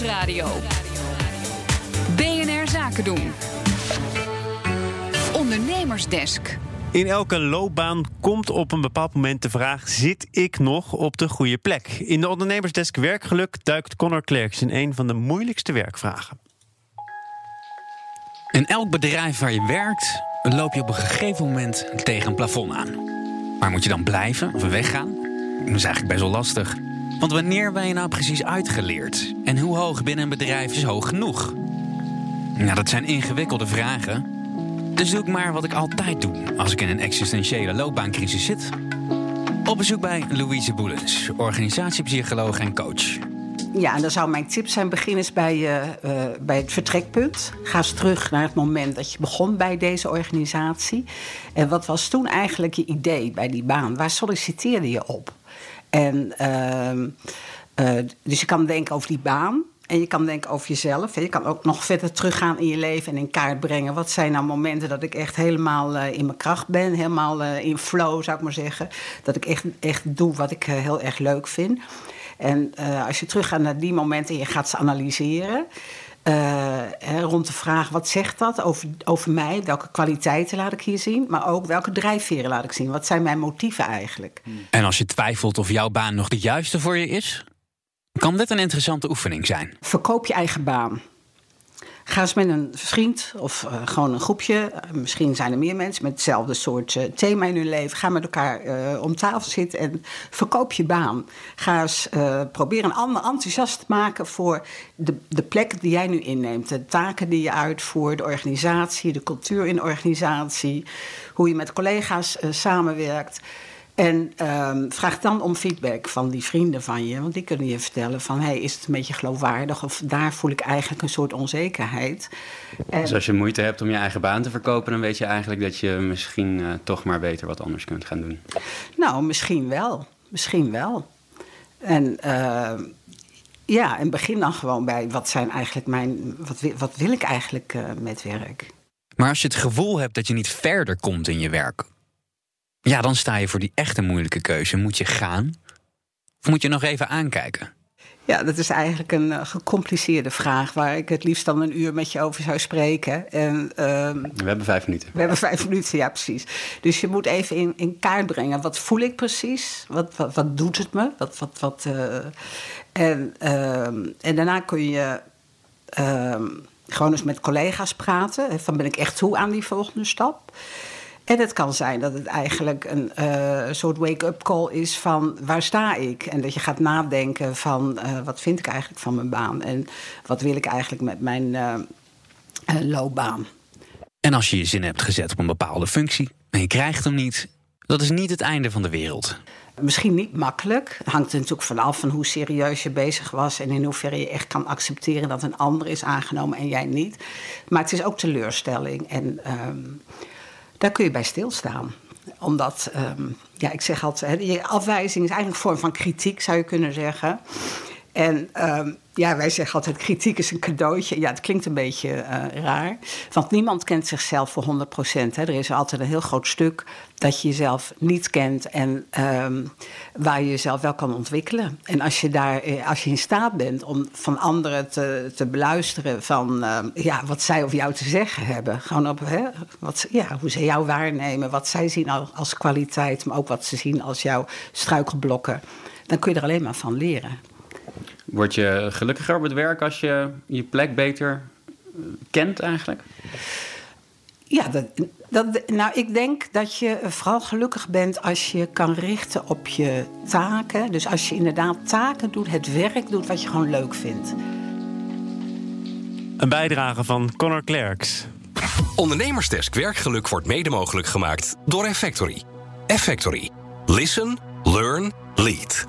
Nieuwsradio. BNR Zaken doen. Ondernemersdesk. In elke loopbaan komt op een bepaald moment de vraag: zit ik nog op de goede plek? In de ondernemersdesk werkgeluk duikt Connor Klerks in een van de moeilijkste werkvragen. In elk bedrijf waar je werkt, loop je op een gegeven moment tegen een plafond aan. Maar moet je dan blijven of weggaan? Dat is eigenlijk best wel lastig. Want wanneer ben je nou precies uitgeleerd? En hoe hoog binnen een bedrijf is hoog genoeg? Nou, dat zijn ingewikkelde vragen. Dus doe ik maar wat ik altijd doe als ik in een existentiële loopbaancrisis zit. Op bezoek bij Louise Boelens, organisatiepsycholoog en coach. Ja, en dan zou mijn tip zijn: begin eens bij, uh, bij het vertrekpunt. Ga eens terug naar het moment dat je begon bij deze organisatie. En wat was toen eigenlijk je idee bij die baan? Waar solliciteerde je op? En uh, dus je kan denken over die baan. En je kan denken over jezelf. Je kan ook nog verder teruggaan in je leven en in kaart brengen. Wat zijn nou momenten dat ik echt helemaal uh, in mijn kracht ben, helemaal uh, in flow zou ik maar zeggen. Dat ik echt, echt doe wat ik uh, heel erg leuk vind. En als je teruggaat naar die momenten en je gaat ze analyseren. Hè, rond de vraag wat zegt dat over, over mij? Welke kwaliteiten laat ik hier zien? Maar ook welke drijfveren laat ik zien? Wat zijn mijn motieven eigenlijk? En als je twijfelt of jouw baan nog de juiste voor je is, kan dit een interessante oefening zijn? Verkoop je eigen baan. Ga eens met een vriend of uh, gewoon een groepje. Uh, misschien zijn er meer mensen met hetzelfde soort uh, thema in hun leven. Ga met elkaar om tafel zitten en verkoop je baan. Ga eens proberen een ander enthousiast te maken voor de, de plek die jij nu inneemt. De taken die je uitvoert, de organisatie, de cultuur in de organisatie. Hoe je met collega's samenwerkt. En um, vraag dan om feedback van die vrienden van je. Want die kunnen je vertellen van... Hey, is het een beetje geloofwaardig? Of daar voel ik eigenlijk een soort onzekerheid. En... Dus als je moeite hebt om je eigen baan te verkopen... dan weet je eigenlijk dat je misschien uh, toch maar beter wat anders kunt gaan doen. Nou, misschien wel. Misschien wel. En... Uh, ja, en begin dan gewoon bij wat zijn eigenlijk mijn. Wat, wat wil ik eigenlijk uh, met werk? Maar als je het gevoel hebt dat je niet verder komt in je werk, ja, dan sta je voor die echte moeilijke keuze. Moet je gaan? Of moet je nog even aankijken? Ja, dat is eigenlijk een uh, gecompliceerde vraag waar ik het liefst dan een uur met je over zou spreken. En, uh, we hebben vijf minuten. We hebben vijf minuten, ja, precies. Dus je moet even in, in kaart brengen. Wat voel ik precies? Wat, wat, wat doet het me? Wat, wat, wat, uh, en, ehm, en daarna kun je ehm, gewoon eens met collega's praten. Van ben ik echt toe aan die volgende stap? En het kan zijn dat het eigenlijk een uh, soort wake-up call is van waar sta ik? En dat je gaat nadenken van uh, wat vind ik eigenlijk van mijn baan? En wat wil ik eigenlijk met mijn uh, loopbaan? En als je je zin hebt gezet op een bepaalde functie en je krijgt hem niet, dat is niet het einde van de wereld. Misschien niet makkelijk. Het hangt er natuurlijk vanaf van hoe serieus je bezig was en in hoeverre je echt kan accepteren dat een ander is aangenomen en jij niet. Maar het is ook teleurstelling. En um, daar kun je bij stilstaan. Omdat, um, ja, ik zeg altijd, je afwijzing is eigenlijk een vorm van kritiek, zou je kunnen zeggen. En um, ja, wij zeggen altijd: kritiek is een cadeautje. Ja, het klinkt een beetje uh, raar. Want niemand kent zichzelf voor 100 procent. Er is altijd een heel groot stuk dat je jezelf niet kent en um, waar je jezelf wel kan ontwikkelen. En als je, daar, eh, als je in staat bent om van anderen te, te beluisteren van uh, ja, wat zij over jou te zeggen hebben. Gewoon op hè, wat, ja, hoe ze jou waarnemen, wat zij zien als kwaliteit, maar ook wat ze zien als jouw struikelblokken. Dan kun je er alleen maar van leren. Word je gelukkiger op het werk als je je plek beter kent eigenlijk? Ja, dat, dat, nou, ik denk dat je vooral gelukkig bent als je kan richten op je taken. Dus als je inderdaad taken doet, het werk doet wat je gewoon leuk vindt. Een bijdrage van Connor Klerks. Ondernemersdesk Werkgeluk wordt mede mogelijk gemaakt door Effectory. Effectory. Listen, learn, lead.